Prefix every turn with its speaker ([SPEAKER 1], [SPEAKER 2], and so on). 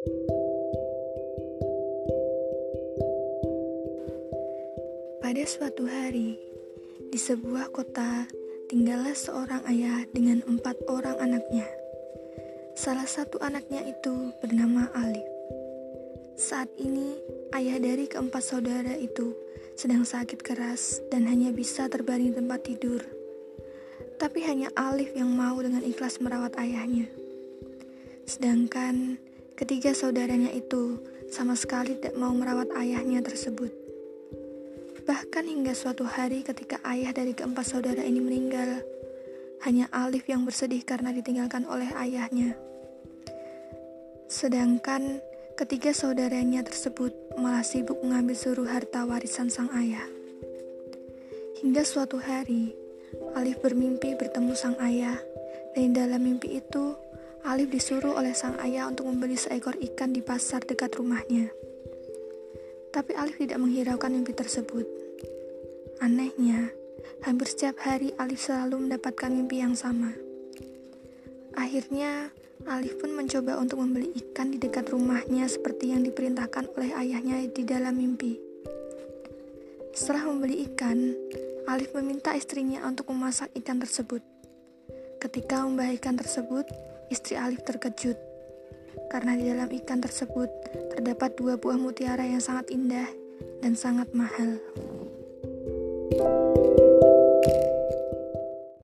[SPEAKER 1] Pada suatu hari, di sebuah kota, tinggallah seorang ayah dengan empat orang anaknya. Salah satu anaknya itu bernama Alif. Saat ini, ayah dari keempat saudara itu sedang sakit keras dan hanya bisa terbaring tempat tidur. Tapi hanya Alif yang mau dengan ikhlas merawat ayahnya. Sedangkan ketiga saudaranya itu sama sekali tidak mau merawat ayahnya tersebut. Bahkan hingga suatu hari ketika ayah dari keempat saudara ini meninggal, hanya Alif yang bersedih karena ditinggalkan oleh ayahnya. Sedangkan ketiga saudaranya tersebut malah sibuk mengambil seluruh harta warisan sang ayah. Hingga suatu hari, Alif bermimpi bertemu sang ayah, dan dalam mimpi itu Alif disuruh oleh sang ayah untuk membeli seekor ikan di pasar dekat rumahnya. Tapi Alif tidak menghiraukan mimpi tersebut. Anehnya, hampir setiap hari Alif selalu mendapatkan mimpi yang sama. Akhirnya, Alif pun mencoba untuk membeli ikan di dekat rumahnya seperti yang diperintahkan oleh ayahnya di dalam mimpi. Setelah membeli ikan, Alif meminta istrinya untuk memasak ikan tersebut. Ketika membagikan tersebut, istri Alif terkejut karena di dalam ikan tersebut terdapat dua buah mutiara yang sangat indah dan sangat mahal.